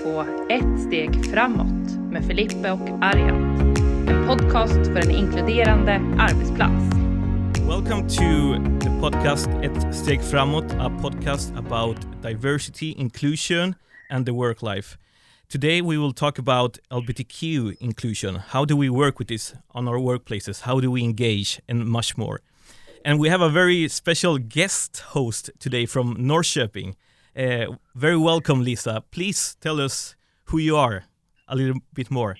på Ett steg framåt med Filippe och Arjan. En podcast för en inkluderande arbetsplats. Welcome to the podcast Ett steg framåt, a podcast about diversity, inclusion, and the work life. Today we will talk about LGBTQ inclusion. How do we work with this on our workplaces? How do we engage, and much more. And we have a very special guest host today from Norrköping. Uh, very welcome, Lisa. Please tell us who you are a little bit more.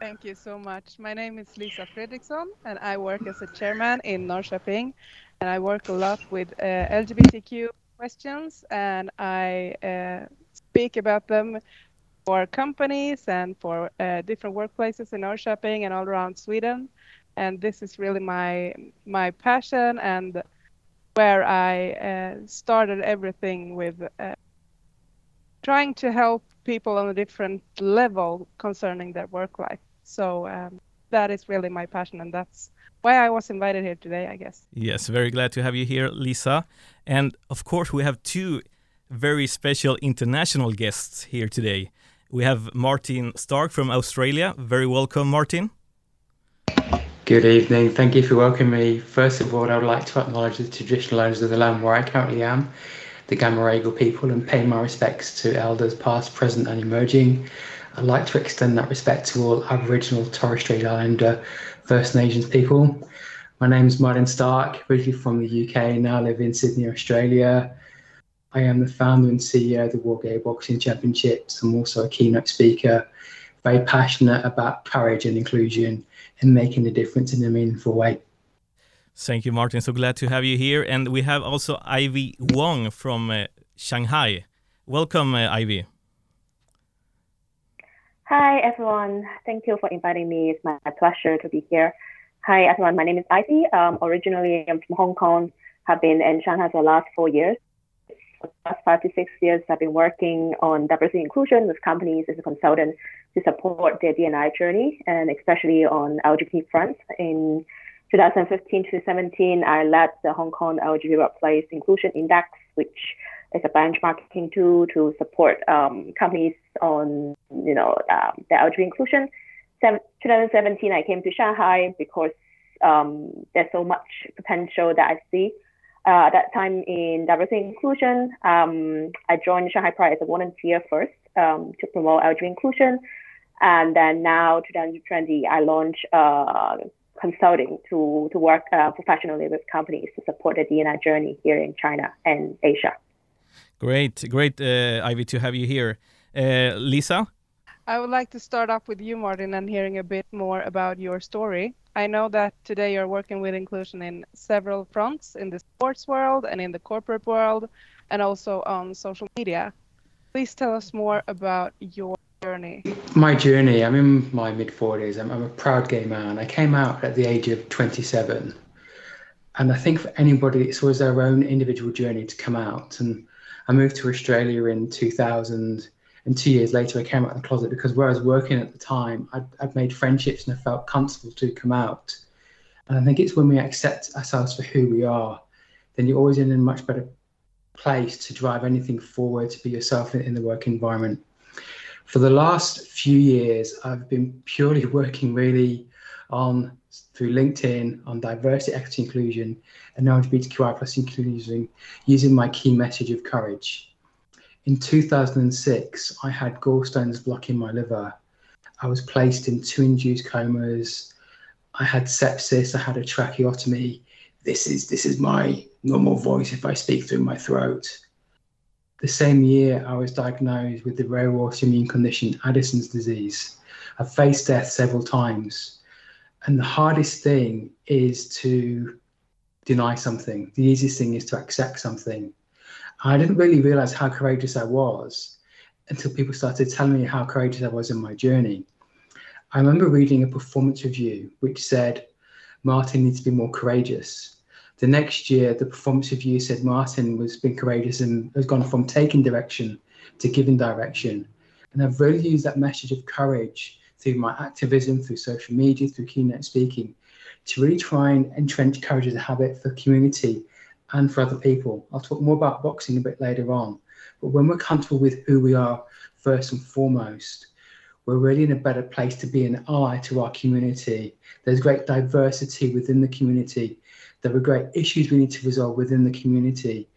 Thank you so much. My name is Lisa Fredriksson, and I work as a chairman in Norrköping. And I work a lot with uh, LGBTQ questions, and I uh, speak about them for companies and for uh, different workplaces in Norrköping and all around Sweden. And this is really my my passion and where I uh, started everything with uh, trying to help people on a different level concerning their work life. So um, that is really my passion, and that's why I was invited here today, I guess. Yes, very glad to have you here, Lisa. And of course, we have two very special international guests here today. We have Martin Stark from Australia. Very welcome, Martin. Good evening. Thank you for welcoming me. First of all, I would like to acknowledge the traditional owners of the land where I currently am, the Gamaragal people, and pay my respects to elders past, present, and emerging. I'd like to extend that respect to all Aboriginal, Torres Strait Islander, First Nations people. My name is Martin Stark, originally from the UK, now live in Sydney, Australia. I am the founder and CEO of the World Gay Boxing Championships. I'm also a keynote speaker, very passionate about courage and inclusion and making a difference in a meaningful way. Thank you, Martin. So glad to have you here. And we have also Ivy Wong from uh, Shanghai. Welcome, uh, Ivy. Hi, everyone. Thank you for inviting me. It's my pleasure to be here. Hi, everyone. My name is Ivy. Um, originally, I'm from Hong Kong. Have been in Shanghai for the last four years. For the last five to six years, I've been working on diversity inclusion with companies as a consultant to support their D&I journey, and especially on LGBT fronts. In 2015 to 17, I led the Hong Kong LGBT Workplace Inclusion Index, which is a benchmarking tool to support um, companies on, you know, um, the LGBT inclusion. 2017, I came to Shanghai because um, there's so much potential that I see. Uh, at that time in diversity inclusion, um, I joined Shanghai Pride as a volunteer first um, to promote LGBT inclusion. And then now, 2020, I launched uh, consulting to, to work uh, professionally with companies to support the D&I journey here in China and Asia. Great, great, uh, Ivy, to have you here. Uh, Lisa? I would like to start off with you, Martin, and hearing a bit more about your story. I know that today you're working with inclusion in several fronts in the sports world and in the corporate world, and also on social media. Please tell us more about your journey. My journey, I'm in my mid 40s. I'm, I'm a proud gay man. I came out at the age of 27. And I think for anybody, it's always their own individual journey to come out. And I moved to Australia in 2000, and two years later, I came out of the closet because where I was working at the time, I'd, I'd made friendships and I felt comfortable to come out. And I think it's when we accept ourselves for who we are, then you're always in a much better place to drive anything forward, to be yourself in, in the work environment. For the last few years, I've been purely working really on through LinkedIn on diversity, equity, inclusion, and LGBTQI plus inclusion using my key message of courage. In 2006, I had gallstones blocking my liver. I was placed in two induced comas. I had sepsis. I had a tracheotomy. This is this is my normal voice if I speak through my throat. The same year, I was diagnosed with the rare autoimmune condition Addison's disease. I've faced death several times. And the hardest thing is to deny something. The easiest thing is to accept something. I didn't really realize how courageous I was until people started telling me how courageous I was in my journey. I remember reading a performance review which said, Martin needs to be more courageous. The next year, the performance review said Martin was being courageous and has gone from taking direction to giving direction. And I've really used that message of courage through my activism, through social media, through keynote speaking, to really try and entrench courage as a habit for community and for other people. I'll talk more about boxing a bit later on. But when we're comfortable with who we are first and foremost, we're really in a better place to be an ally to our community. There's great diversity within the community. There are great issues we need to resolve within the community.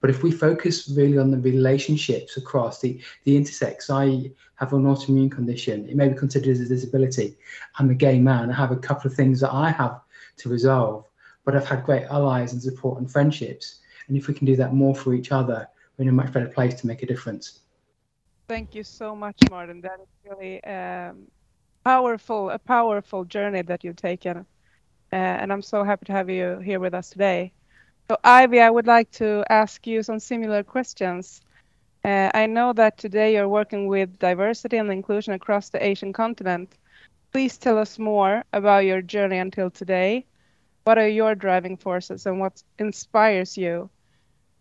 But if we focus really on the relationships across the, the intersex, I have an autoimmune condition, it may be considered as a disability. I'm a gay man, I have a couple of things that I have to resolve, but I've had great allies and support and friendships. And if we can do that more for each other, we're in a much better place to make a difference. Thank you so much, Martin. That is really um, powerful, a powerful journey that you've taken. Uh, and I'm so happy to have you here with us today. So, Ivy, I would like to ask you some similar questions. Uh, I know that today you're working with diversity and inclusion across the Asian continent. Please tell us more about your journey until today. What are your driving forces and what inspires you?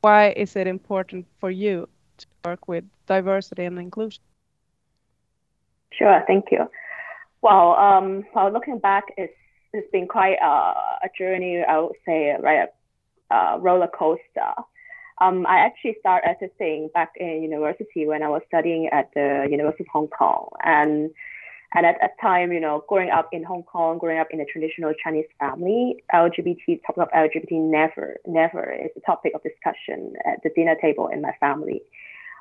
Why is it important for you to work with diversity and inclusion? Sure, thank you. Well, um, well, looking back, it's it's been quite a journey. I would say, right, a roller coaster. Um, I actually started assisting back in university when I was studying at the University of Hong Kong, and and at that time, you know, growing up in Hong Kong, growing up in a traditional Chinese family, LGBT topic of LGBT never never is a topic of discussion at the dinner table in my family.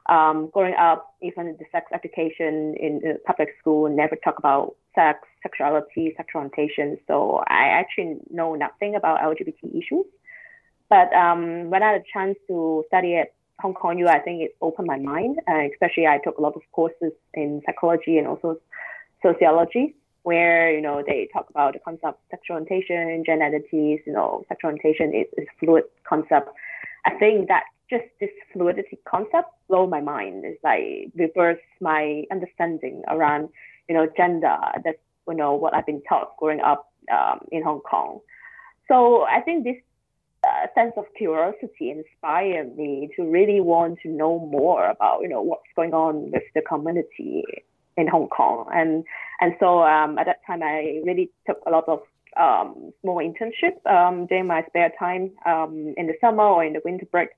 Um, growing up, even the sex education in the public school never talk about sex, sexuality, sexual orientation. So I actually know nothing about LGBT issues. But um, when I had a chance to study at Hong Kong U, I think it opened my mind. Uh, especially, I took a lot of courses in psychology and also sociology, where you know they talk about the concept of sexual orientation, gender identities. You know, sexual orientation is, is a fluid concept. I think that just this fluidity concept blew my mind. It's like reverse my understanding around you know gender. That's you know what I've been taught growing up um, in Hong Kong. So I think this uh, sense of curiosity inspired me to really want to know more about you know what's going on with the community in Hong Kong and and so um, at that time I really took a lot of um, small internships um, during my spare time um, in the summer or in the winter break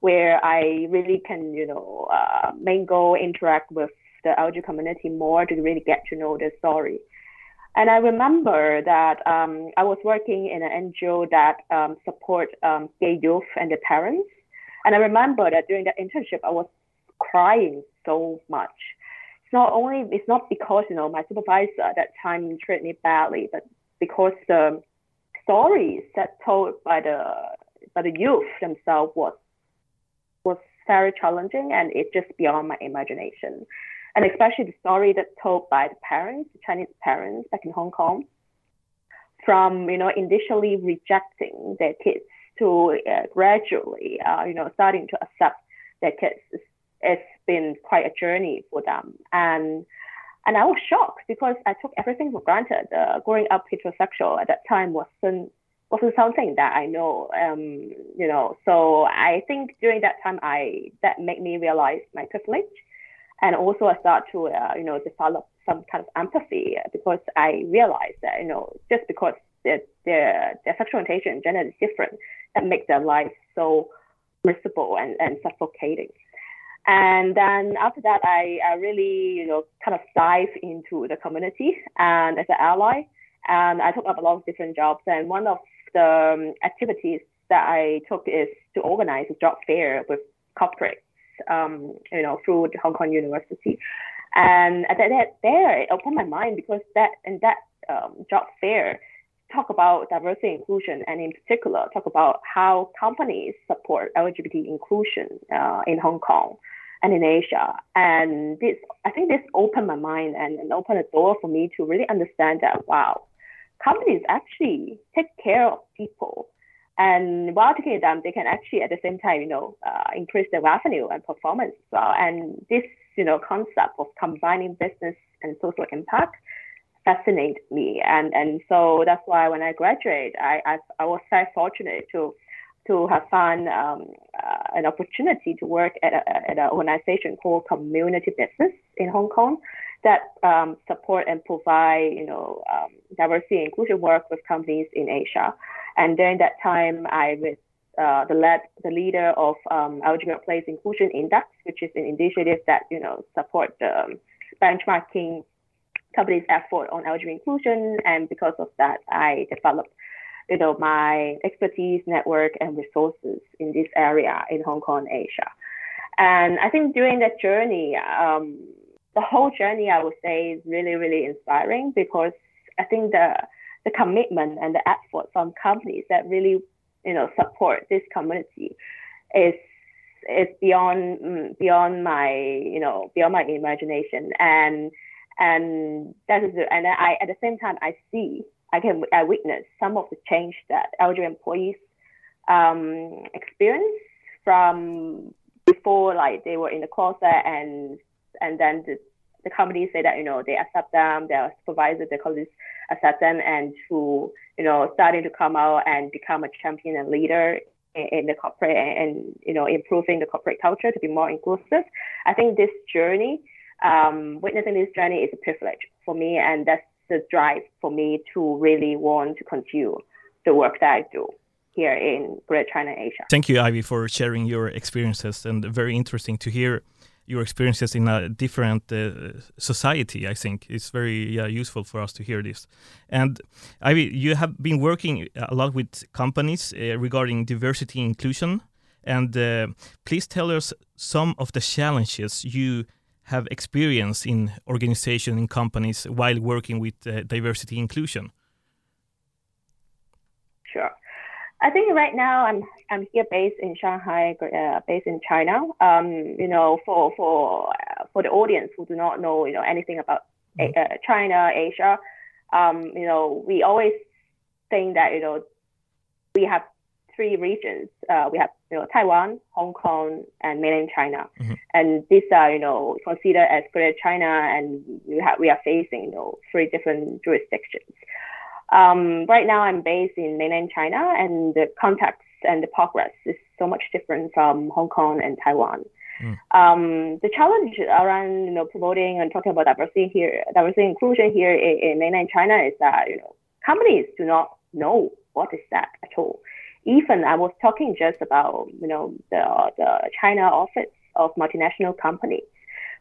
where I really can you know uh, mingle interact with the LGBT community more to really get to know their story. And I remember that um, I was working in an NGO that um, support um, gay youth and their parents. And I remember that during that internship, I was crying so much. Not only it's not because you know my supervisor at that time treated me badly, but because the stories that told by the by the youth themselves was was very challenging and it's just beyond my imagination and especially the story that's told by the parents, the Chinese parents back in Hong Kong, from you know initially rejecting their kids to uh, gradually uh, you know starting to accept their kids. It's been quite a journey for them, and and I was shocked because I took everything for granted. Uh, growing up heterosexual at that time wasn't wasn't something that I know. Um, you know, so I think during that time, I that made me realize my privilege and also I start to uh, you know develop some kind of empathy because I realized that you know just because their their, their sexual orientation and gender is different, that makes their life so miserable and, and suffocating. And then after that, I, I really you know kind of dive into the community and as an ally, and I took up a lot of different jobs. And one of the um, activities that I took is to organize a job fair with corporates, um, you know, through the Hong Kong University. And that, that there, it opened my mind because that in that um, job fair, talk about diversity inclusion, and in particular, talk about how companies support LGBT inclusion uh, in Hong Kong and in Asia. And this, I think, this opened my mind and, and opened a door for me to really understand that wow, companies actually take care of people and while taking them, they can actually at the same time, you know, uh, increase their revenue and performance as well. And this, you know, concept of combining business and social impact fascinated me. And and so that's why when I graduated, I I, I was very fortunate to to have found um, uh, an opportunity to work at, a, at an organization called Community Business in Hong Kong that um, support and provide, you know, um, diversity and inclusion work with companies in Asia. And during that time, I was uh, the lead, the leader of um, Workplace Inclusion Index, which is an initiative that you know support the benchmarking companies' effort on LGBT inclusion. And because of that, I developed you know my expertise, network, and resources in this area in Hong Kong, Asia. And I think during that journey, um, the whole journey, I would say, is really, really inspiring because I think the the commitment and the effort from companies that really, you know, support this community is is beyond mm, beyond my you know beyond my imagination and and that is and I at the same time I see I can I witness some of the change that LGBT employees um, experience from before like they were in the closet and and then the, the companies say that you know they accept them their supervisors their colleagues accept them and who you know starting to come out and become a champion and leader in, in the corporate and, and, you know improving the corporate culture to be more inclusive. I think this journey um, witnessing this journey is a privilege for me and that's the drive for me to really want to continue the work that i do here in Greater China, Asia. Thank you, Ivy, for sharing your experiences and very interesting to hear your experiences in a different uh, society. I think it's very yeah, useful for us to hear this. And Ivy, you have been working a lot with companies uh, regarding diversity inclusion. And uh, please tell us some of the challenges you have experience in organizations and companies while working with uh, diversity inclusion. Sure. I think right now I'm I'm here based in Shanghai, uh, based in China. Um, you know, for for uh, for the audience who do not know, you know, anything about mm-hmm. uh, China, Asia, um, you know, we always think that you know we have three regions. Uh, we have you know Taiwan, Hong Kong, and mainland China, mm-hmm. and these are you know considered as Greater China, and we have we are facing you know three different jurisdictions. Um, right now, I'm based in mainland China, and the context and the progress is so much different from Hong Kong and Taiwan. Mm. Um, the challenge around you know promoting and talking about diversity here, diversity inclusion here in, in, mainland China is that you know companies do not know what is that at all. Even I was talking just about you know the the China office of multinational company.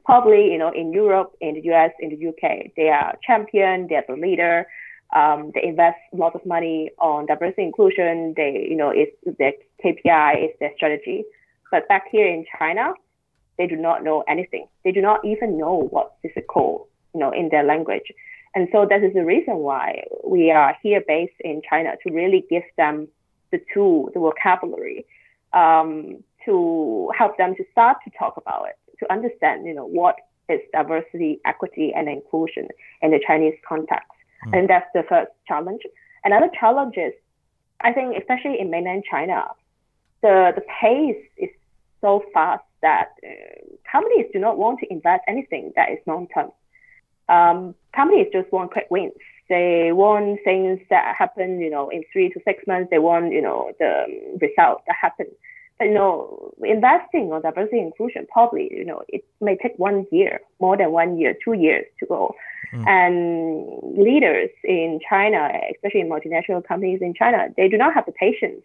Probably you know in Europe, in the US, in the UK, they are champion, they are the leader um, they invest lots of money on diversity inclusion. They, you know, it's their KPI, it's their strategy. But back here in China, they do not know anything. They do not even know what is called, you know, in their language. And so that is the reason why we are here based in China to really give them the tool, the vocabulary, um, to help them to start to talk about it, to understand, you know, what is diversity, equity, and inclusion in the Chinese context. Mm. And that's the first challenge. Another challenge is, I think, especially in mainland China, the, the pace is so fast that uh, companies do not want to invest anything that is long term. Um, companies just want quick wins. They want things that happen, you know, in three to six months. They want, you know, the result that happen. But you know, investing on diversity inclusion probably, you know, it may take one year, more than one year, two years to go. Mm. And leaders in China, especially in multinational companies in China, they do not have the patience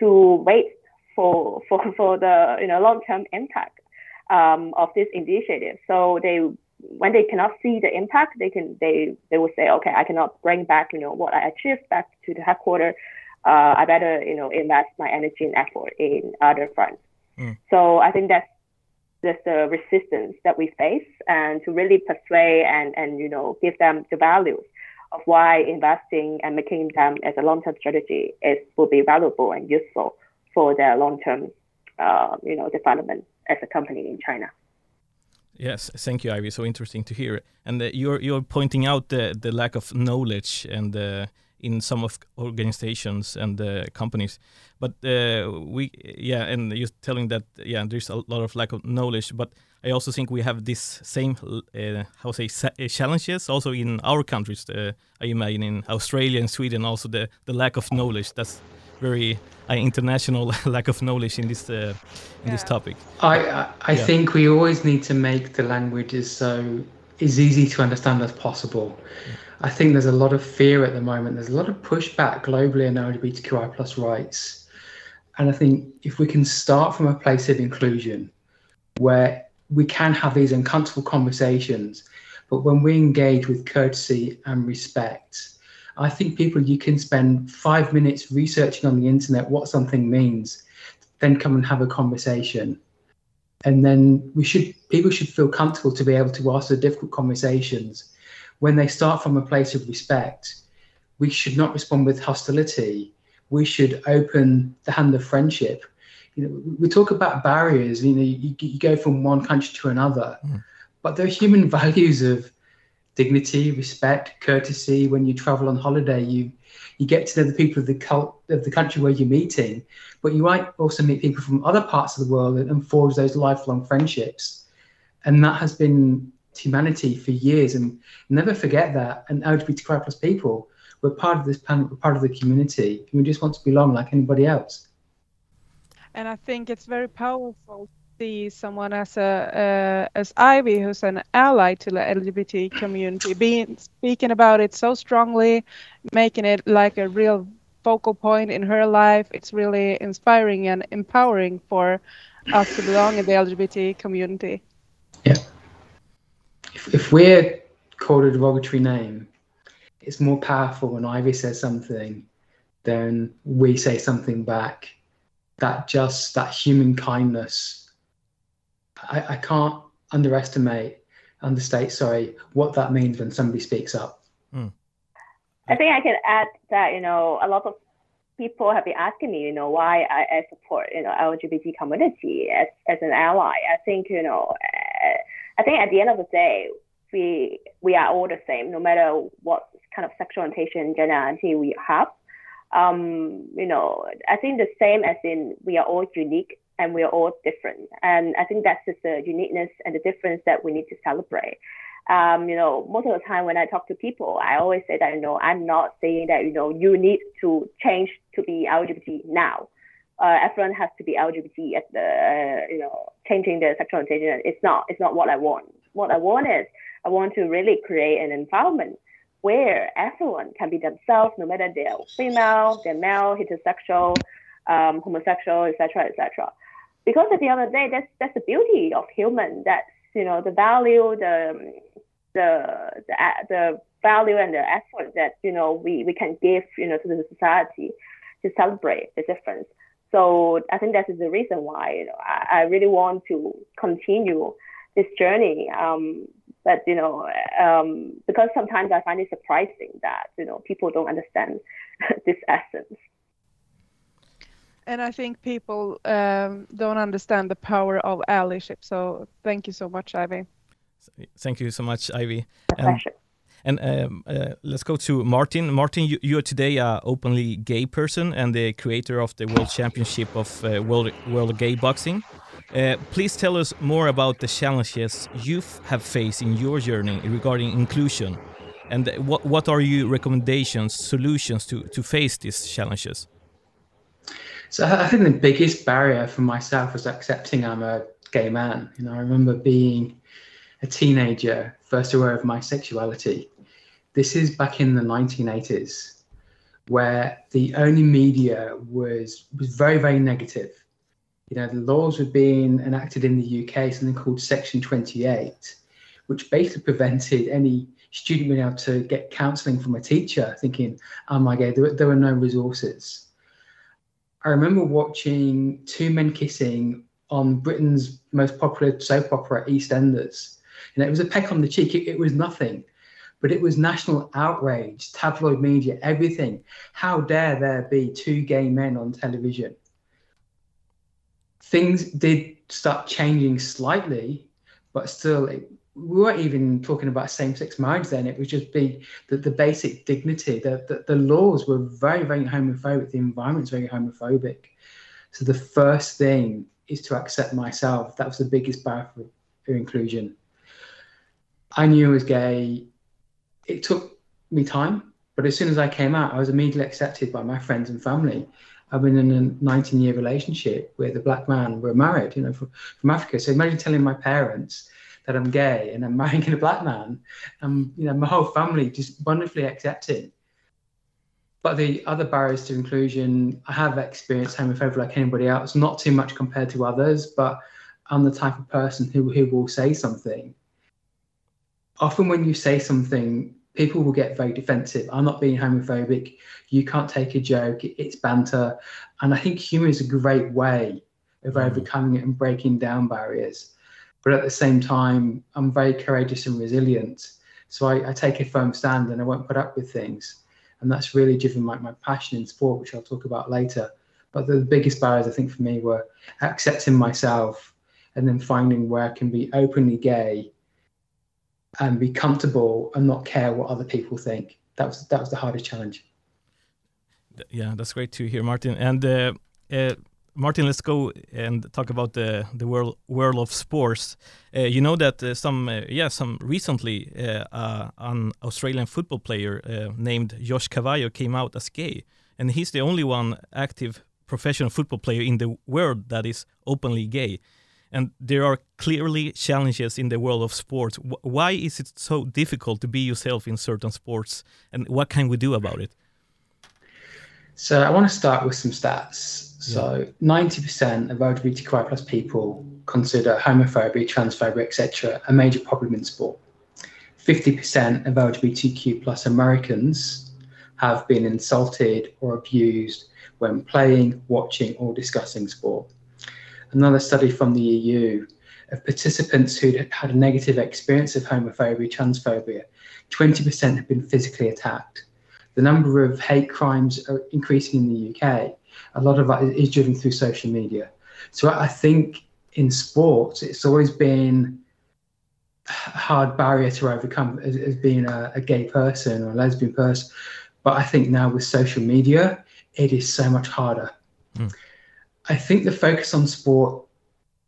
to wait for for, for the you know long term impact um, of this initiative. So they when they cannot see the impact, they can they they will say, okay, I cannot bring back you know what I achieved back to the headquarters. Uh, I better you know invest my energy and effort in other fronts. Mm. So I think that's this the resistance that we face and to really persuade and, and you know give them the values of why investing and making them as a long-term strategy is will be valuable and useful for their long-term uh, you know development as a company in China. Yes, thank you, Ivy. So interesting to hear. And uh, you're you're pointing out the the lack of knowledge and uh, in some of organizations and uh, companies. But uh, we, yeah, and you're telling that, yeah, there's a lot of lack of knowledge. But I also think we have this same, uh, how say, uh, challenges also in our countries. I imagine in Australia and Sweden, also the the lack of knowledge. That's very uh, international lack of knowledge in this uh, in yeah. this topic. I I, I yeah. think we always need to make the languages so as easy to understand as possible. Yeah. I think there's a lot of fear at the moment. There's a lot of pushback globally on LGBTQI plus rights. And I think if we can start from a place of inclusion where we can have these uncomfortable conversations, but when we engage with courtesy and respect, I think people, you can spend five minutes researching on the internet what something means, then come and have a conversation. And then we should, people should feel comfortable to be able to ask the difficult conversations. When they start from a place of respect, we should not respond with hostility. We should open the hand of friendship. You know, we talk about barriers. You know, you, you go from one country to another, mm. but there are human values of dignity, respect, courtesy. When you travel on holiday, you you get to know the people of the cult of the country where you're meeting, but you might also meet people from other parts of the world and, and forge those lifelong friendships. And that has been humanity for years. And never forget that. And LGBTQI plus people, we're part of this planet, we're part of the community, and we just want to belong like anybody else. And I think it's very powerful see someone as a uh, as Ivy, who's an ally to the LGBT community, being speaking about it so strongly, making it like a real focal point in her life. It's really inspiring and empowering for us to belong in the LGBT community. Yeah. If, if we're called a derogatory name, it's more powerful when Ivy says something than we say something back. That just that human kindness I, I can't underestimate, understate, sorry, what that means when somebody speaks up. Mm. I think I can add that, you know, a lot of people have been asking me, you know, why I, I support, you know, LGBT community as, as an ally. I think, you know, I think at the end of the day, we we are all the same, no matter what kind of sexual orientation, gender identity we have. Um, you know, I think the same as in we are all unique and we're all different. And I think that's just the uniqueness and the difference that we need to celebrate. Um, you know, most of the time when I talk to people, I always say that, you know, I'm not saying that, you know, you need to change to be LGBT now. Uh, everyone has to be LGBT at the, uh, you know, changing their sexual orientation. It's not, it's not what I want. What I want is I want to really create an environment where everyone can be themselves, no matter they're female, they're male, heterosexual, um, homosexual, etc., etc because at the end of the day, that's that's the beauty of human. That's you know the value, the the the, the value and the effort that you know we, we can give you know to the society to celebrate the difference. So I think that is the reason why you know I, I really want to continue this journey. Um, but you know um, because sometimes I find it surprising that you know people don't understand this essence and I think people um, don't understand the power of allyship. So thank you so much, Ivy. Thank you so much, Ivy. Um, and um, uh, let's go to Martin. Martin, you, you, are today a openly gay person and the creator of the World Championship of uh, World, World Gay Boxing. Uh, please tell us more about the challenges you have faced in your journey regarding inclusion, and what what are your recommendations, solutions to to face these challenges? So I think the biggest barrier for myself was accepting I'm a gay man. You know, I remember being a teenager, first aware of my sexuality. This is back in the 1980s, where the only media was was very very negative. You know, the laws were being enacted in the UK, something called Section 28, which basically prevented any student being able to get counselling from a teacher, thinking, "Am I gay?" There, there were no resources I remember watching Two Men Kissing on Britain's most popular soap opera, EastEnders. And it was a peck on the cheek. It, it was nothing, but it was national outrage, tabloid media, everything. How dare there be two gay men on television? Things did start changing slightly, but still, it, we weren't even talking about same-sex marriage then. It was just be the, the basic dignity. The, the, the laws were very, very homophobic. The environment's very homophobic. So the first thing is to accept myself. That was the biggest barrier for, for inclusion. I knew I was gay. It took me time, but as soon as I came out, I was immediately accepted by my friends and family. I've been in a 19 year relationship with a black man. We're married, you know, from, from Africa. So imagine telling my parents that I'm gay and I'm marrying a black man. And you know, my whole family just wonderfully accepting. but the other barriers to inclusion, I have experienced homophobia like anybody else, not too much compared to others, but I'm the type of person who, who will say something. Often when you say something, people will get very defensive. I'm not being homophobic. You can't take a joke. It's banter. And I think humor is a great way of mm. overcoming it and breaking down barriers. But at the same time, I'm very courageous and resilient. So I, I take a firm stand and I won't put up with things and that's really driven my, my passion in sport, which I'll talk about later. But the biggest barriers, I think, for me were accepting myself and then finding where I can be openly gay and be comfortable and not care what other people think. That was that was the hardest challenge. Yeah, that's great to hear, Martin. And uh, uh, Martin, let's go and talk about the the world world of sports. Uh, you know that uh, some uh, yeah some recently uh, uh, an Australian football player uh, named Josh Cavallo came out as gay, and he's the only one active professional football player in the world that is openly gay. And there are clearly challenges in the world of sports. Why is it so difficult to be yourself in certain sports, and what can we do about it? So I want to start with some stats. So ninety percent of LGBTQI plus people consider homophobia, transphobia, etc., a major problem in sport. Fifty percent of LGBTQ plus Americans have been insulted or abused when playing, watching, or discussing sport. Another study from the EU of participants who'd had a negative experience of homophobia, transphobia, 20% have been physically attacked. The number of hate crimes are increasing in the UK a lot of that is driven through social media. So I think in sports, it's always been a hard barrier to overcome as, as being a, a, gay person or a lesbian person. But I think now with social media, it is so much harder. Mm. I think the focus on sport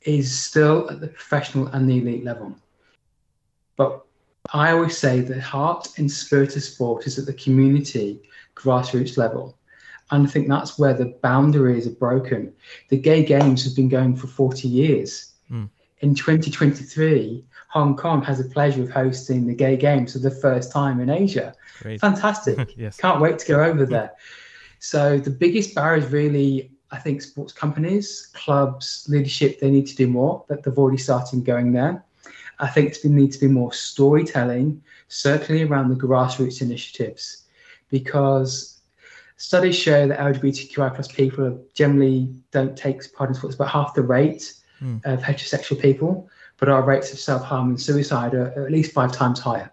is still at the professional and the elite level. But I always say the heart and spirit of sport is at the community grassroots level. And I think that's where the boundaries are broken. The gay games have been going for 40 years. Mm. In 2023, Hong Kong has the pleasure of hosting the gay games for the first time in Asia. Great. Fantastic. yes. Can't wait to go over there. So the biggest barrier is really, I think, sports companies, clubs, leadership, they need to do more, but they've already started going there. I think there needs to be more storytelling, certainly around the grassroots initiatives, because Studies show that LGBTQI plus people generally don't take part in sports about half the rate mm. of heterosexual people, but our rates of self harm and suicide are at least five times higher.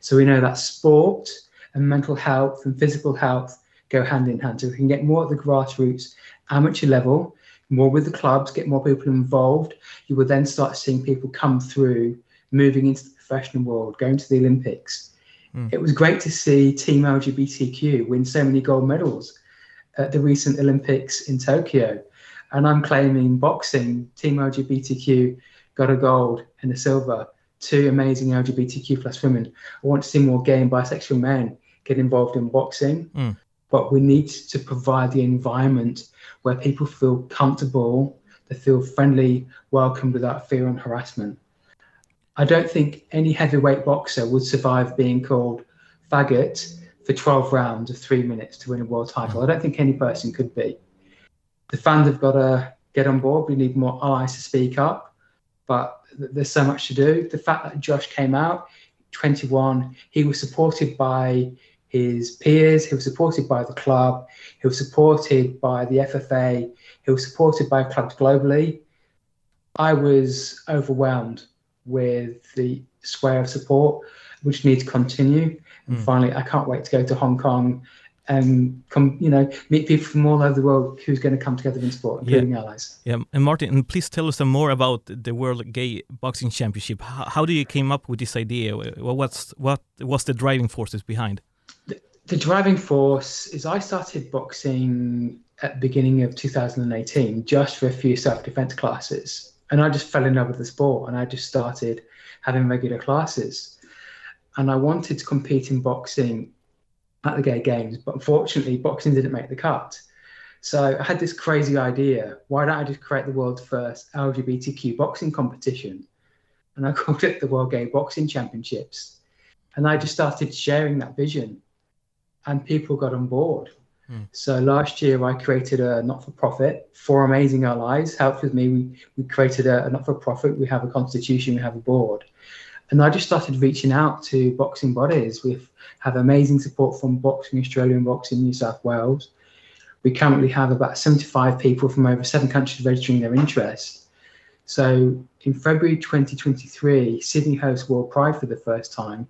So we know that sport and mental health and physical health go hand in hand. So we can get more at the grassroots, amateur level, more with the clubs, get more people involved. You will then start seeing people come through, moving into the professional world, going to the Olympics, Mm. It was great to see Team LGBTQ win so many gold medals at the recent Olympics in Tokyo. And I'm claiming boxing, Team LGBTQ got a gold and a silver, two amazing LGBTQ plus women. I want to see more gay and bisexual men get involved in boxing. Mm. But we need to provide the environment where people feel comfortable, they feel friendly, welcomed without fear and harassment. I don't think any heavyweight boxer would survive being called faggot for 12 rounds of three minutes to win a world title. I don't think any person could be. The fans have got to get on board. We need more allies to speak up, but there's so much to do. The fact that Josh came out, 21, he was supported by his peers, he was supported by the club, he was supported by the FFA, he was supported by clubs globally. I was overwhelmed with the square of support, which needs to continue. And mm. finally, I can't wait to go to Hong Kong and come, you know, meet people from all over the world who's going to come together in sport, including yeah. allies. Yeah, and Martin, and please tell us some more about the World Gay Boxing Championship. How, how do you came up with this idea? What's what was the driving forces behind? The, the driving force is I started boxing at the beginning of 2018, just for a few self-defense classes and I just fell in love with the sport and I just started having regular classes. And I wanted to compete in boxing at the gay games, but unfortunately, boxing didn't make the cut. So I had this crazy idea why don't I just create the world's first LGBTQ boxing competition? And I called it the World Gay Boxing Championships. And I just started sharing that vision, and people got on board. Mm. So last year I created a not-for-profit for amazing allies. Helped with me. We, we created a, a not-for-profit. We have a constitution. We have a board. And I just started reaching out to boxing bodies. We have amazing support from Boxing Australia and Boxing New South Wales. We currently have about 75 people from over seven countries registering their interest. So in February 2023, Sydney hosts World Pride for the first time.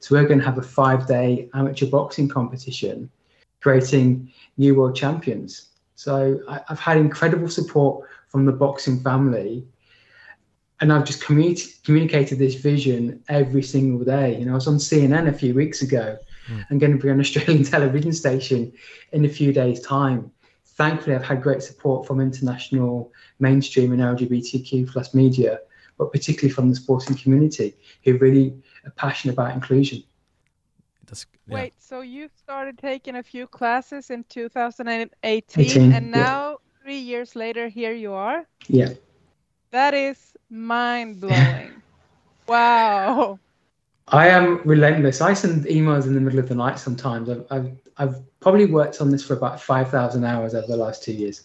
So we're going to have a five-day amateur boxing competition, creating new world champions. So I, have had incredible support from the boxing family, and I've just communi- communicated this vision every single day. You know, I was on CNN a few weeks ago. Mm. I'm going to be on Australian television station in a few days' time. Thankfully, I've had great support from international mainstream and LGBTQ plus media, but particularly from the sporting community who really are passionate about inclusion. Yeah. Wait, so you started taking a few classes in 2018, 18, and now yeah. three years later, here you are? Yeah. That is mind blowing. wow. I am relentless. I send emails in the middle of the night sometimes. I've, I've, I've probably worked on this for about 5,000 hours over the last two years.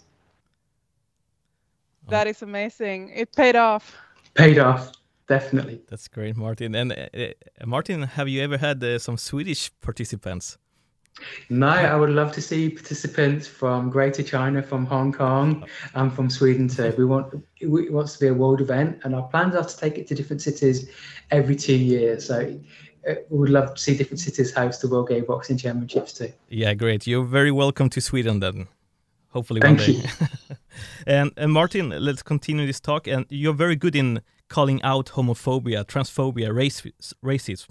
That is amazing. It paid off. Paid off, definitely. That's great, Martin. And uh, uh Martin, have you ever had uh, some Swedish participants? No, I would love to see participants from Greater China, from Hong Kong, and from Sweden too. We want it wants to be a world event, and our plans are to take it to different cities every two years. So uh, we would love to see different cities host the World Gay Boxing Championships too. Yeah, great. You're very welcome to Sweden then. Hopefully one Thank day. and, and Martin, let's continue this talk. And you're very good in calling out homophobia, transphobia, race, racism.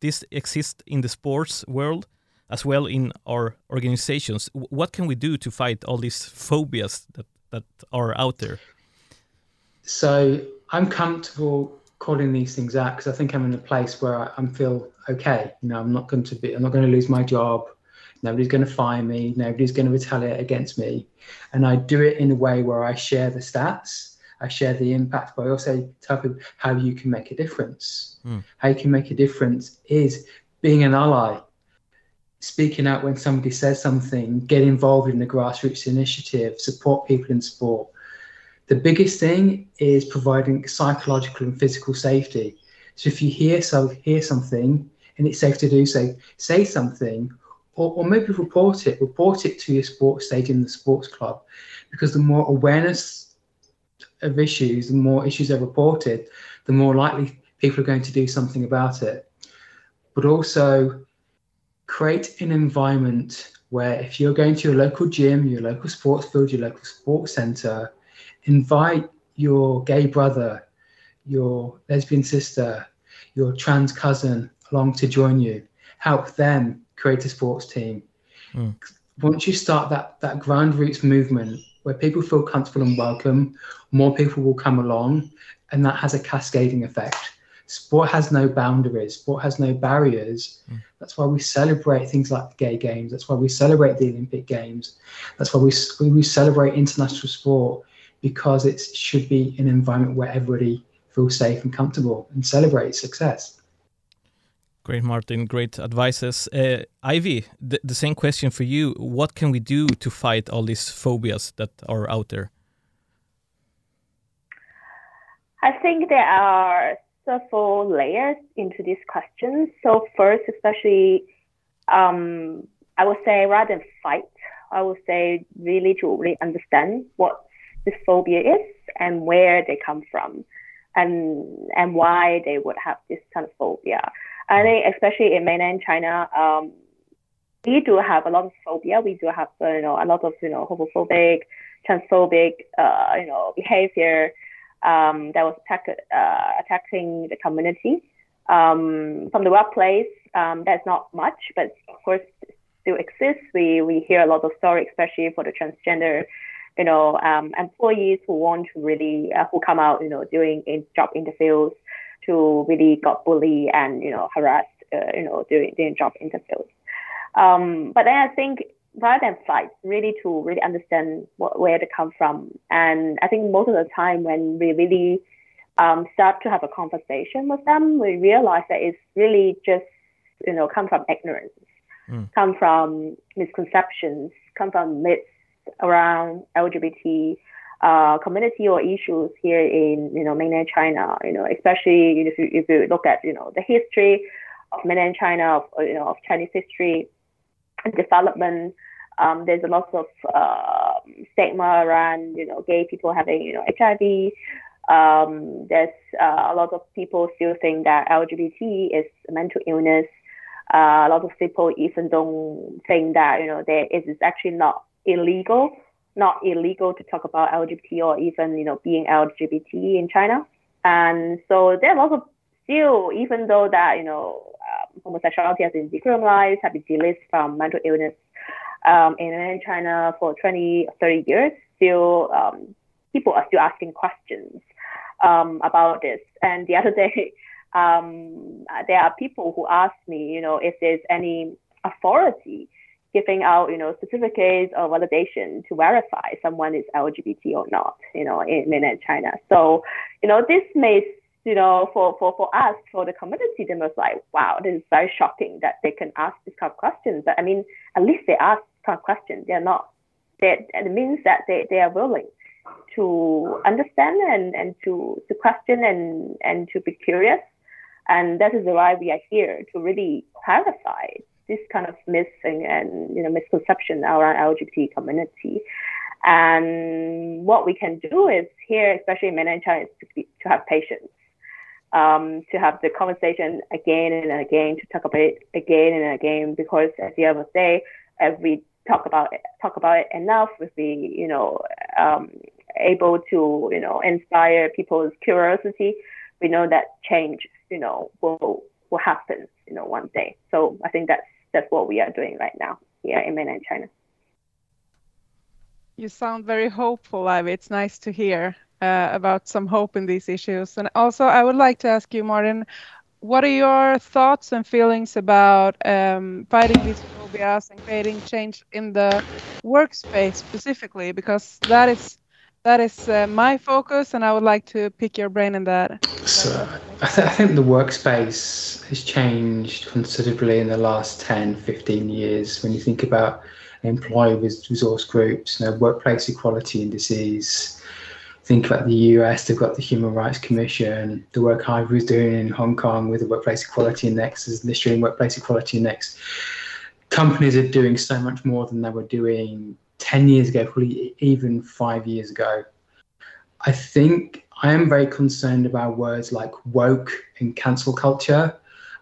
This exists in the sports world as well in our organizations. What can we do to fight all these phobias that, that are out there? So I'm comfortable calling these things out because I think I'm in a place where I, I feel okay. You know, I'm not going to be, I'm not going to lose my job. Nobody's going to fire me. Nobody's going to retaliate against me. And I do it in a way where I share the stats. I share the impact, but I also tell people how you can make a difference. Mm. How you can make a difference is being an ally, speaking out when somebody says something, get involved in the grassroots initiative, support people in sport. The biggest thing is providing psychological and physical safety. So if you hear so hear something and it's safe to do so, say something, or, or maybe report it. Report it to your sports stadium, the sports club, because the more awareness of issues, the more issues are reported, the more likely people are going to do something about it. But also create an environment where if you're going to your local gym, your local sports field, your local sports center, invite your gay brother, your lesbian sister, your trans cousin along to join you. Help them create a sports team. Mm. Once you start that that ground roots movement where people feel comfortable and welcome, more people will come along, and that has a cascading effect sport has no boundaries, sport has no barriers. Mm. That's why we celebrate things like the gay games. That's why we celebrate the Olympic Games. That's why we, we celebrate international sport because it should be an environment where everybody feels safe and comfortable and celebrates success. Great, Martin. Great advices. Uh, Ivy, the, the same question for you. What can we do to fight all these phobias that are out there? I think there are several layers into this question. So first, especially, um, I would say rather than fight, I would say really to really understand what this phobia is and where they come from, and and why they would have this kind of phobia. I think especially in mainland China, um, we do have a lot of phobia. We do have you know a lot of you know homophobic, transphobic uh, you know behavior um, that was attack, uh, attacking the community. Um, from the workplace, um, that's not much, but of course still exists. We we hear a lot of stories, especially for the transgender, you know, um, employees who want to really uh, who come out, you know, doing in job interviews to really got bullied and you know harassed, uh, you know, during during job interviews. Um, but then I think rather than fight, really to really understand what, where they come from. And I think most of the time when we really um, start to have a conversation with them, we realize that it's really just, you know, come from ignorance. mm. come from misconceptions, come from myths around LGBT uh, community or issues here in you know mainland China. You know, especially if you, if you look at you know the history of mainland China, of you know of Chinese history and development. Um, there's a lot of uh, stigma around you know gay people having you know HIV. Um, there's uh, a lot of people still think that LGBT is a mental illness. Uh, a lot of people even don't think that you know there is it's actually not illegal, not illegal to talk about LGBT or even you know being LGBT in China. And so there are lots of still, even though that you know um, homosexuality has been decriminalized, have been delisted from mental illness um, in China for 20, 30 years, still um, people are still asking questions um, about this. And the other day, um, there are people who ask me, you know, if there's any authority giving out, you know, certificates or validation to verify someone is LGBT or not, you know, in mainland China. So, you know, this may, you know, for, for, for us, for the community, they must like, wow, this is very shocking that they can ask this kind of questions. But I mean, at least they ask kind of questions. They're not, that it means that they, they are willing to understand and, and to, to question and, and to be curious. And that is why we are here to really clarify this kind of myth and, you know misconception around LGBT community. And what we can do is here, especially in mainland China, is to, be, to have patience, um, to have the conversation again and again, to talk about it again and again, because at the end of the day, if we talk about it, talk about it enough, if we, you know, um, able to, you know, inspire people's curiosity, we know that change, you know, will will happen, you know, one day. So I think that's that's what we are doing right now here in mainland China. You sound very hopeful, Ivy. It's nice to hear uh, about some hope in these issues. And also, I would like to ask you, Martin, what are your thoughts and feelings about um, fighting these phobias and creating change in the workspace specifically? Because that is that is uh, my focus, and I would like to pick your brain in that. So, I, th- I, think the workspace has changed considerably in the last 10, 15 years. When you think about employee resource groups, you know, workplace equality indices, think about the US, they've got the Human Rights Commission, the work I was doing in Hong Kong with the Workplace Equality Index, the Australian Workplace Equality Index. Companies are doing so much more than they were doing 10 years ago, probably even five years ago. I think I am very concerned about words like woke and cancel culture.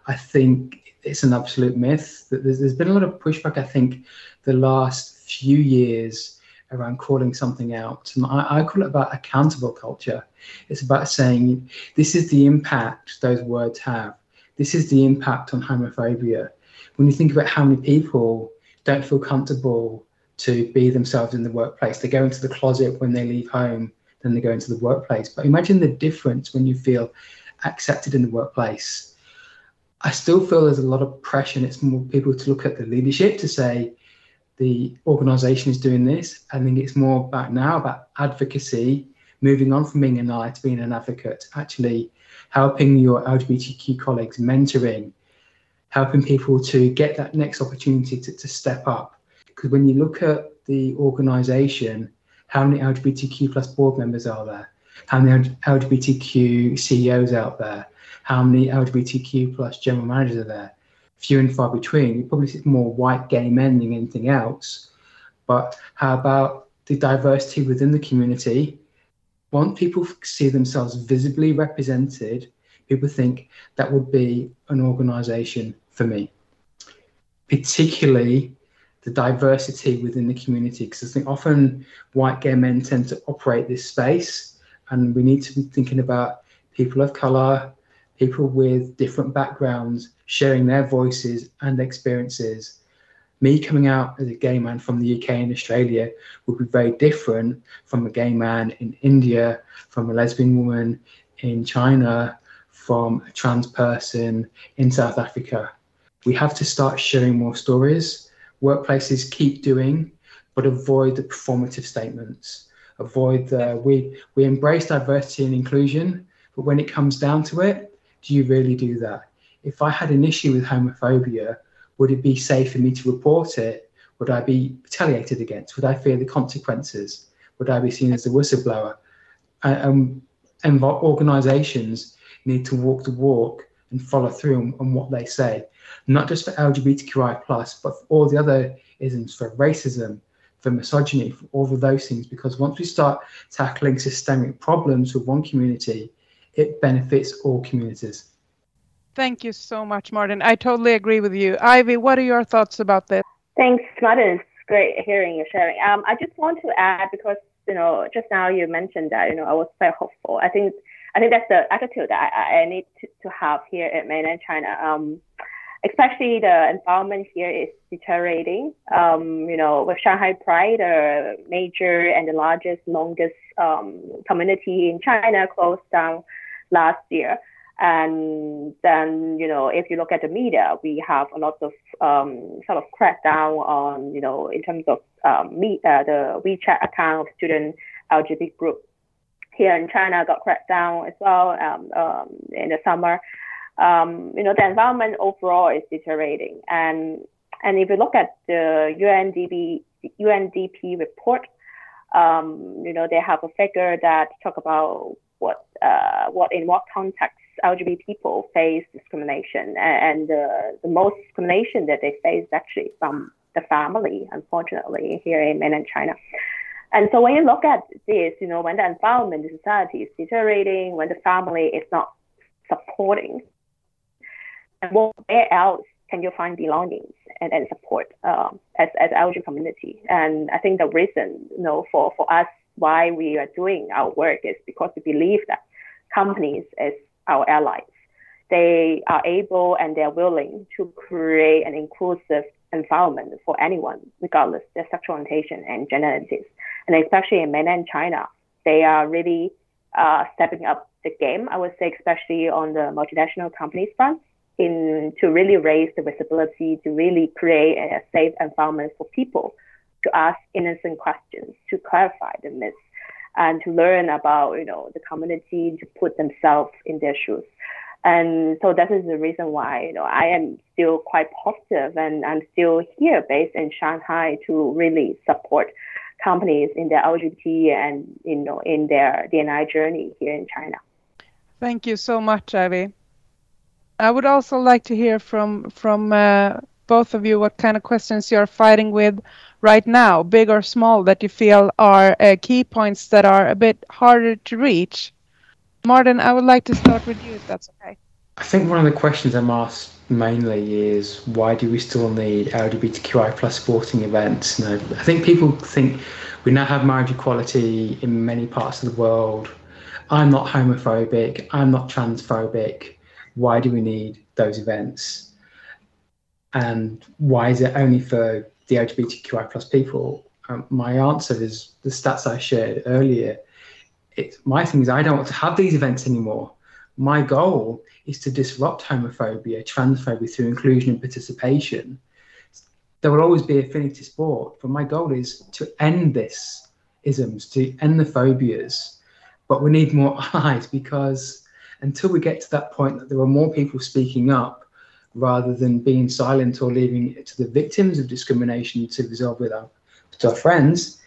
I think it's an absolute myth. There's, there's been a lot of pushback, I think, the last few years around calling something out. And I, I call it about accountable culture. It's about saying this is the impact those words have. This is the impact on homophobia. When you think about how many people don't feel comfortable to be themselves in the workplace. They go into the closet when they leave home, then they go into the workplace. But imagine the difference when you feel accepted in the workplace. I still feel there's a lot of pressure, and it's more people to look at the leadership to say the organization is doing this. I think it's more about now about advocacy, moving on from being an ally to being an advocate, actually helping your LGBTQ colleagues, mentoring, helping people to get that next opportunity to, to step up because when you look at the organization, how many LGBTQ plus board members are there? How many LGBTQ CEOs out there? How many LGBTQ plus general managers are there? Few and far between. You probably see more white gay men than anything else. But how about the diversity within the community? Once people see themselves visibly represented, people think that would be an organization for me. Particularly the diversity within the community because I think often white gay men tend to operate this space and we need to be thinking about people of color, people with different backgrounds sharing their voices and experiences. Me coming out as a gay man from the UK and Australia would be very different from a gay man in India, from a lesbian woman in China, from a trans person in South Africa. We have to start sharing more stories workplaces keep doing, but avoid the performative statements. Avoid the we we embrace diversity and inclusion, but when it comes down to it, do you really do that? If I had an issue with homophobia, Would it be safe for me to report it? Would I be retaliated against? Would I fear the consequences? Would I be seen as a whistleblower? Um, and organisations need to walk the walk and follow through on, on, what they say, not just for LGBTQI plus, but for all the other isms, for racism, for misogyny, for all of those things. Because once we start tackling systemic problems with one community, it benefits all communities. Thank you so much, Martin. I totally agree with you. Ivy, what are your thoughts about this? Thanks, Martin. It's great hearing you sharing. Um, I just want to add because you know just now you mentioned that you know I was very hopeful. I think I think that's the attitude that I, I need to, to have here in mainland China. Um, especially the environment here is deteriorating. Um, you know, with Shanghai Pride, the major and the largest, longest um, community in China closed down last year. And then, you know, if you look at the media, we have a lot of um, sort of crackdown on, you know, in terms of um, me, uh, the WeChat account of student LGBT group here in China got cracked down as well um, um, in the summer. Um, you know, the environment overall is deteriorating. And and if you look at the UNDP UNDP report, um, you know, they have a figure that talk about what uh, what in what context LGBT people face discrimination, and, and uh, the most discrimination that they face is actually from the family, unfortunately, here in mainland China. And so when you look at this, you know, when the environment in society is deteriorating, when the family is not supporting, where else can you find belongings and, and support um, as as LG community? And I think the reason, you know, for for us why we are doing our work is because we believe that companies as our allies, they are able and they're willing to create an inclusive environment for anyone, regardless their sexual orientation and gender identities. And especially in mainland China, they are really uh, stepping up the game, I would say, especially on the multinational companies front, in to really raise the visibility, to really create a safe environment for people to ask innocent questions, to clarify the myths, and to learn about you know the community, to put themselves in their shoes. And so that is the reason why you know I am still quite positive, and I'm still here based in Shanghai to really support companies in their LGBT and you know in their DNI journey here in China. Thank you so much, Ivy. I would also like to hear from from uh, both of you what kind of questions you're fighting with right now, big or small, that you feel are uh, key points that are a bit harder to reach. Martin, I would like to start with you, if that's okay. I think one of the questions I'm asked mainly is why do we still need LGBTQI plus sporting events? I think people think we now have marriage equality in many parts of the world. I'm not homophobic. I'm not transphobic. Why do we need those events? And why is it only for the LGBTQI plus people? Um, my answer is the stats I shared earlier. It's my thing is I don't want to have these events anymore. My goal is to disrupt homophobia, transphobia through inclusion and participation. There will always be affinity sport, but my goal is to end this isms, to end the phobias. But we need more eyes because until we get to that point that there are more people speaking up rather than being silent or leaving it to the victims of discrimination to resolve with our, with our friends,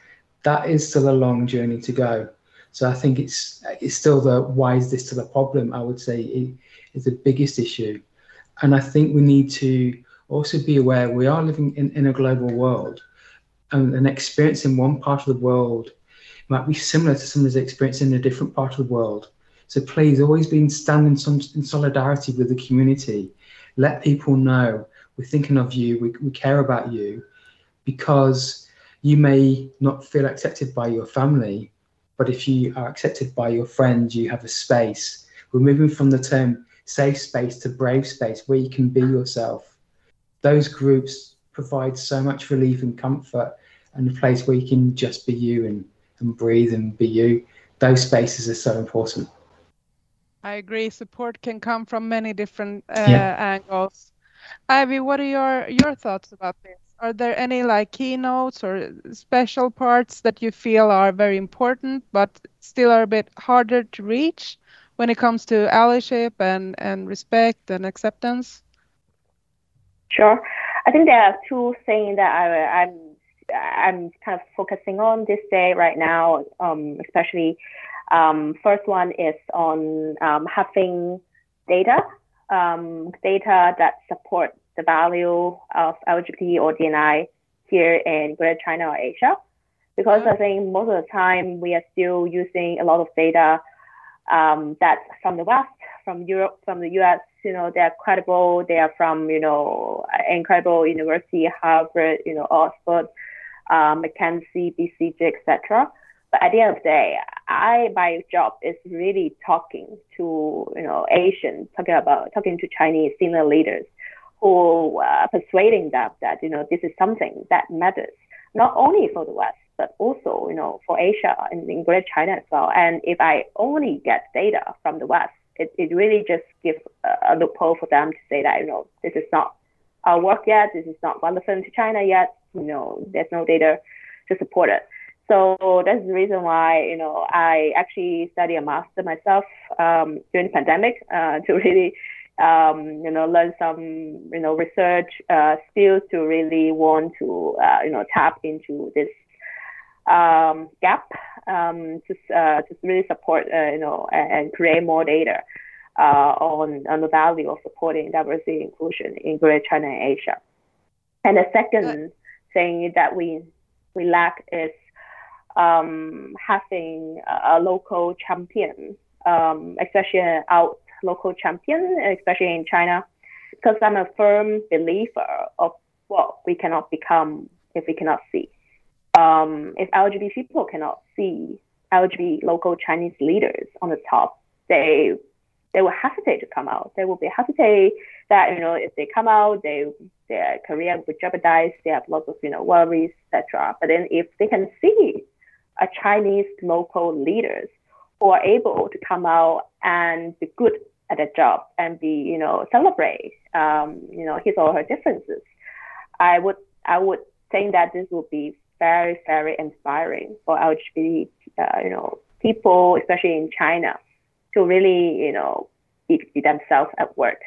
that is still a long journey to go. So I think it's it's still the why is this still a problem? I would say it is the biggest issue, and I think we need to also be aware we are living in, in a global world, and an experience in one part of the world might be similar to someone's experience in a different part of the world. So please always be standing in, in solidarity with the community. Let people know we're thinking of you, we, we care about you, because you may not feel accepted by your family, but if you are accepted by your friends, you have a space. We're moving from the term safe space to brave space where you can be yourself. Those groups provide so much relief and comfort and a place where you can just be you and, and breathe and be you. Those spaces are so important. I agree. Support can come from many different uh, yeah. angles. Ivy, what are your your thoughts about this? are there any like keynotes or special parts that you feel are very important but still are a bit harder to reach when it comes to allyship and, and respect and acceptance? Sure. I think there are two things that I, I'm I'm kind of focusing on this day right now, um, especially. Um, first one is on um, having data, um, data that support the value of LGBT or DNI here in Greater China or Asia, because I think most of the time we are still using a lot of data um, that's from the West, from Europe, from the US. You know, they're credible. They are from you know incredible university, Harvard, you know, Oxford uh, McKinsey, BCG, etc. But at the end of the day, I my job is really talking to you know Asians, talking about talking to Chinese senior leaders, who uh, persuading them that you know this is something that matters not only for the West but also you know for Asia and in Greater China as well. And if I only get data from the West, it, it really just gives a, a loophole for them to say that you know this is not our work yet, this is not relevant to China yet you know, there's no data to support it. So that's the reason why, you know, I actually study a master myself um, during the pandemic uh, to really, um, you know, learn some, you know, research uh, skills to really want to, uh, you know, tap into this um, gap um, to, uh, to really support, uh, you know, and, and, create more data uh, on, on the value of supporting diversity and inclusion in Greater China and Asia. And the second thing that we we lack is um, having a, local champion, um, especially an out local champion, especially in China, because I'm a firm believer of what we cannot become if we cannot see. Um, if LGBT people cannot see LGBT local Chinese leaders on the top, they they will hesitate to come out. They will be hesitate that you know if they come out, they their career would jeopardize. They have lots of you know worries, etc. But then if they can see Chinese local leaders who are able to come out and be good at their job and be you know celebrate um, you know his or her differences, I would I would think that this would be very very inspiring for LGBT uh, you know people, especially in China, to really you know be, be themselves at work.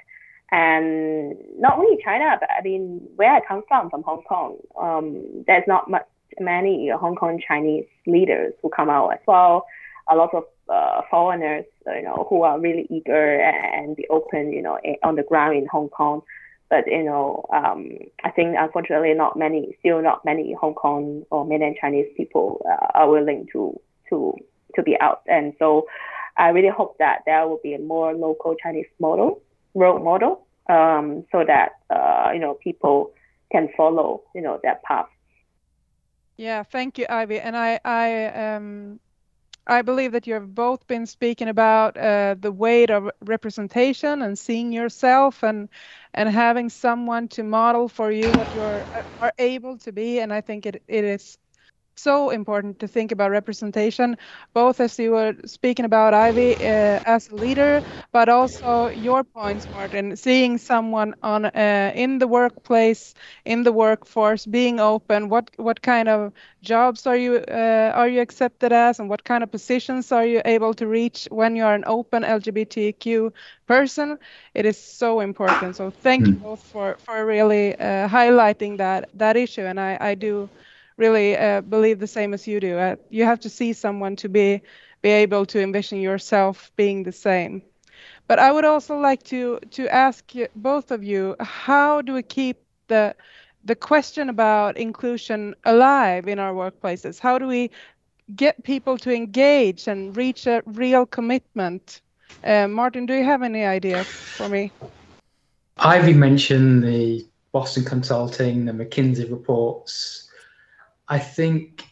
And not only China, but I mean, where I come from, from Hong Kong, um, there's not much many Hong Kong Chinese leaders who come out as well. A lot of uh, foreigners, you know, who are really eager and be open, you know, on the ground in Hong Kong. But you know, um, I think unfortunately, not many, still not many Hong Kong or mainland Chinese people uh, are willing to to to be out. And so, I really hope that there will be a more local Chinese model role model um, so that uh, you know people can follow you know that path. Yeah, thank you, Ivy. And I I um I believe that you have both been speaking about uh, the weight of representation and seeing yourself and and having someone to model for you what you are able to be. And I think it, it is so important to think about representation, both as you were speaking about Ivy uh, as a leader, but also your points, Martin, seeing someone on uh, in the workplace, in the workforce, being open. What what kind of jobs are you uh, are you accepted as, and what kind of positions are you able to reach when you are an open LGBTQ person? It is so important. So thank mm. you hmm. both for for really uh, highlighting that that issue, and I I do really uh, believe the same as you do. Uh, you have to see someone to be be able to envision yourself being the same. But I would also like to to ask both of you, how do we keep the the question about inclusion alive in our workplaces? How do we get people to engage and reach a real commitment? Uh, Martin, do you have any ideas for me? Ivy mentioned the Boston Consulting, the McKinsey reports, I think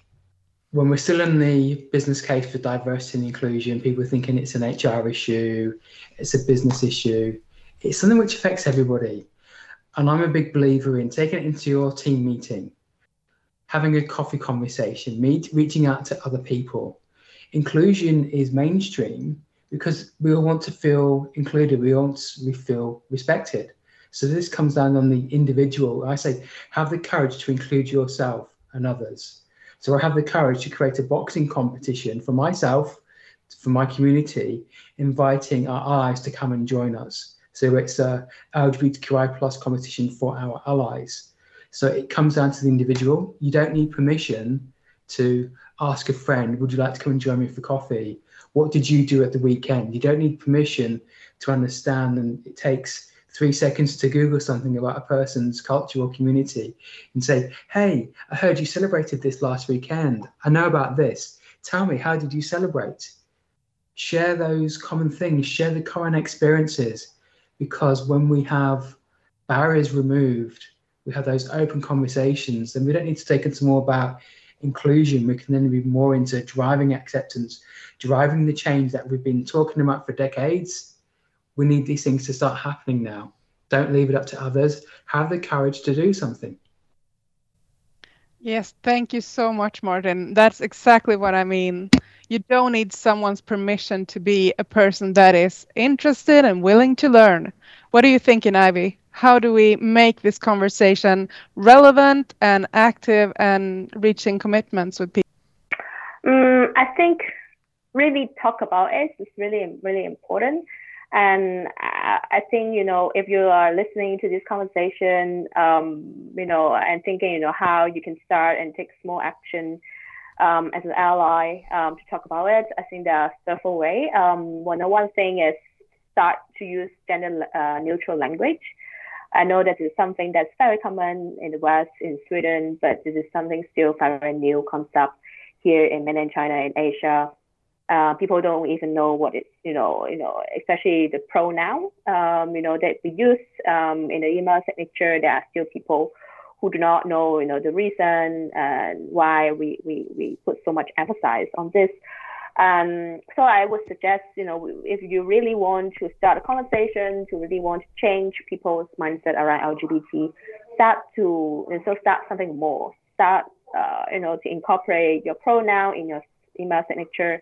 when we're still in the business case for diversity and inclusion, people are thinking it's an HR issue, it's a business issue. It's something which affects everybody. And I'm a big believer in taking it into your team meeting, having a coffee conversation, meet, reaching out to other people. Inclusion is mainstream because we all want to feel included, we all want to feel respected. So this comes down on the individual. I say, have the courage to include yourself and others. So I have the courage to create a boxing competition for myself, for my community, inviting our allies to come and join us. So it's a LGBTQI plus competition for our allies. So it comes down to the individual. You don't need permission to ask a friend, would you like to come and join me for coffee? What did you do at the weekend? You don't need permission to understand, and it takes three seconds to Google something about a person's culture or community and say, Hey, I heard you celebrated this last weekend. I know about this. Tell me, how did you celebrate? Share those common things, share the current experiences, because when we have barriers removed, we have those open conversations, then we don't need to take it more about inclusion. We can then be more into driving acceptance, driving the change that we've been talking about for decades we need these things to start happening now. Don't leave it up to others. Have the courage to do something. Yes, thank you so much, Martin. That's exactly what I mean. You don't need someone's permission to be a person that is interested and willing to learn. What are you thinking, Ivy? How do we make this conversation relevant and active and reaching commitments with people? Um, I think really talk about it is really, really important. And I think, you know, if you are listening to this conversation, um, you know, and thinking, you know, how you can start and take small action um, as an ally um, to talk about it, I think there are several ways. Um, one, one thing is start to use gender uh, neutral language. I know that is something that's very common in the West, in Sweden, but this is something still very new concept here in mainland China and Asia. Uh, people don't even know what it's, you know, you know, especially the pronoun, um, you know, that we use um, in the email signature. There are still people who do not know, you know, the reason and why we, we, we put so much emphasis on this. Um, so I would suggest, you know, if you really want to start a conversation, to really want to change people's mindset around LGBT, start to, and so start something more. Start, uh, you know, to incorporate your pronoun in your email signature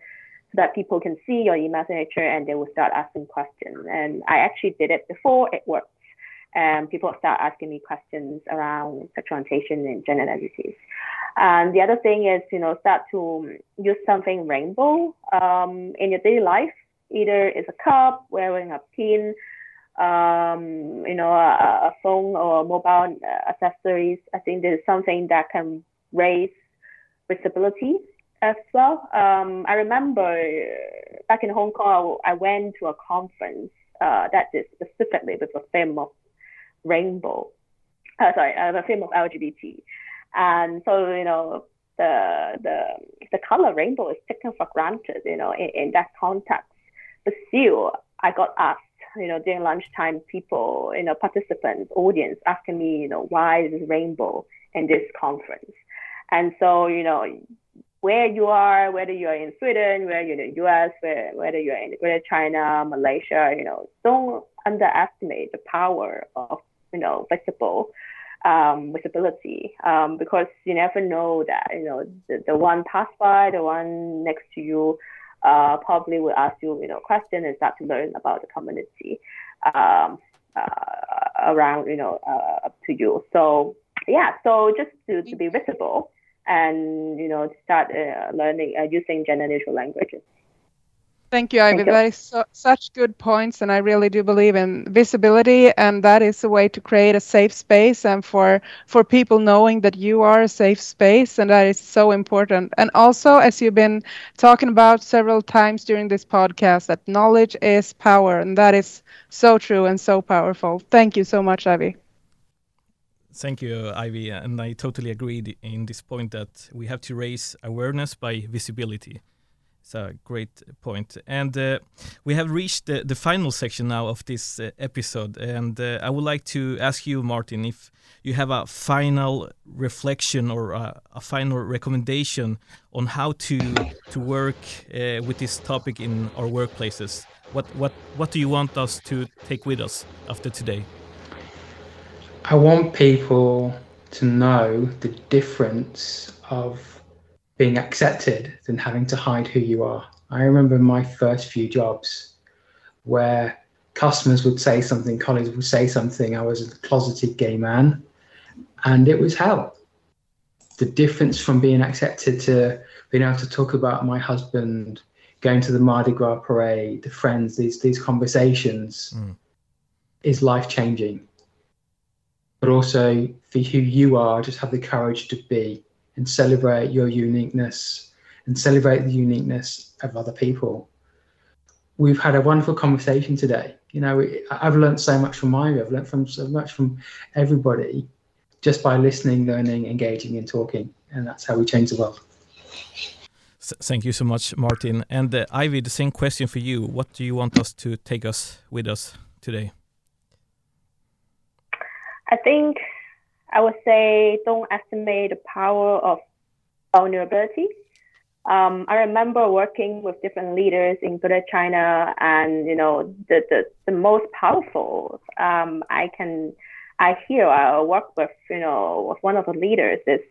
that people can see your email signature and they will start asking questions. And I actually did it before, it worked. And people start asking me questions around sexual orientation and gender identities. And the other thing is, you know, start to use something rainbow um, in your daily life. Either it's a cup, wearing a pin, um, you know, a, a phone or mobile accessories. I think there's something that can raise visibility as well. Um, I remember back in Hong Kong, I went to a conference uh, that is specifically with a theme of rainbow. Uh, sorry, uh, the theme of LGBT. And so, you know, the the the color rainbow is taken for granted, you know, in, in that context. But still, I got asked, you know, during lunchtime, people, you know, participants, audience asking me, you know, why is this rainbow in this conference? And so, you know, where you are, whether you're in Sweden, whether you're in the US, whether you're in Greater China, Malaysia, you know, don't underestimate the power of, you know, visible um, visibility um, because you never know that, you know, the, the one pass by, the one next to you uh, probably will ask you, you know, question and start to learn about the community um, uh, around, you know, uh, up to you. So yeah, so just to, to be visible and you know start uh, learning uh, using gender neutral languages. Thank you, Ivy. Thank you. That is so, such good points, and I really do believe in visibility, and that is a way to create a safe space, and for for people knowing that you are a safe space, and that is so important. And also, as you've been talking about several times during this podcast, that knowledge is power, and that is so true and so powerful. Thank you so much, Ivy. Thank you, Ivy. And I totally agree in this point that we have to raise awareness by visibility. It's a great point. And uh, we have reached the, the, final section now of this uh, episode. And uh, I would like to ask you, Martin, if you have a final reflection or a, a final recommendation on how to to work uh, with this topic in our workplaces. What what what do you want us to take with us after today? I want people to know the difference of being accepted than having to hide who you are. I remember my first few jobs where customers would say something, colleagues would say something. I was a closeted gay man, and it was hell. The difference from being accepted to being able to talk about my husband, going to the Mardi Gras parade, the friends, these these conversations mm. is life changing but also for who you are, just have the courage to be and celebrate your uniqueness and celebrate the uniqueness of other people. We've had a wonderful conversation today. You know, I've learned so much from Ivy. I've learned from so much from everybody just by listening, learning, engaging, and talking. And that's how we change the world. Thank you so much, Martin. And uh, Ivy, the same question for you. What do you want us to take us with us today? I think I would say don't estimate the power of vulnerability. Um, I remember working with different leaders in Greater China, and you know the the, the most powerful um, I can I hear I work with you know with one of the leaders is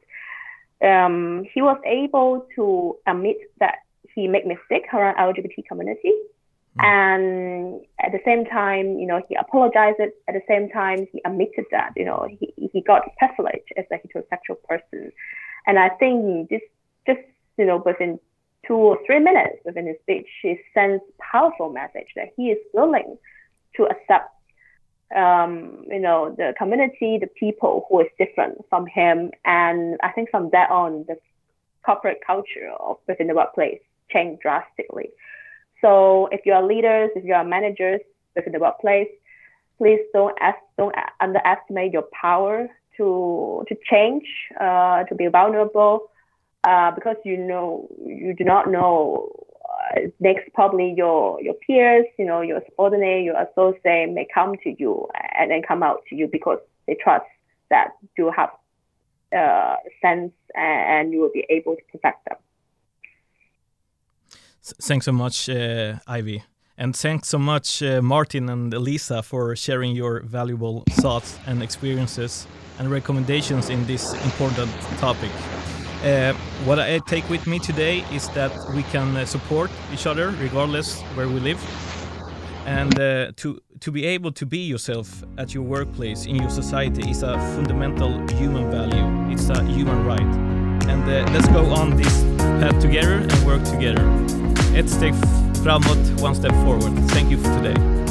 um, he was able to admit that he made mistake around LGBT community Mm. And at the same time, you know, he apologized. At the same time, he admitted that, you know, he, he got privileged as a heterosexual person. And I think this just, you know, within two or three minutes within his speech, he sends powerful message that he is willing to accept, um, you know, the community, the people who is different from him. And I think from that on, the corporate culture of within the workplace changed drastically. So if you are leaders, if you are managers within the workplace, please don't ask, don't underestimate your power to to change, uh, to be vulnerable, uh, because you know you do not know. Uh, next, probably your your peers, you know, your subordinate, your associate may come to you and then come out to you because they trust that you have uh, sense and you will be able to protect them. Thanks so much, uh, Ivy. And thanks so much, uh, Martin and Elisa, for sharing your valuable thoughts and experiences and recommendations in this important topic. Uh, what I take with me today is that we can uh, support each other regardless where we live, and uh, to to be able to be yourself at your workplace in your society is a fundamental human value. It's a human right, and uh, let's go on this path together and work together ett steg framåt, one step forward. Thank you for today.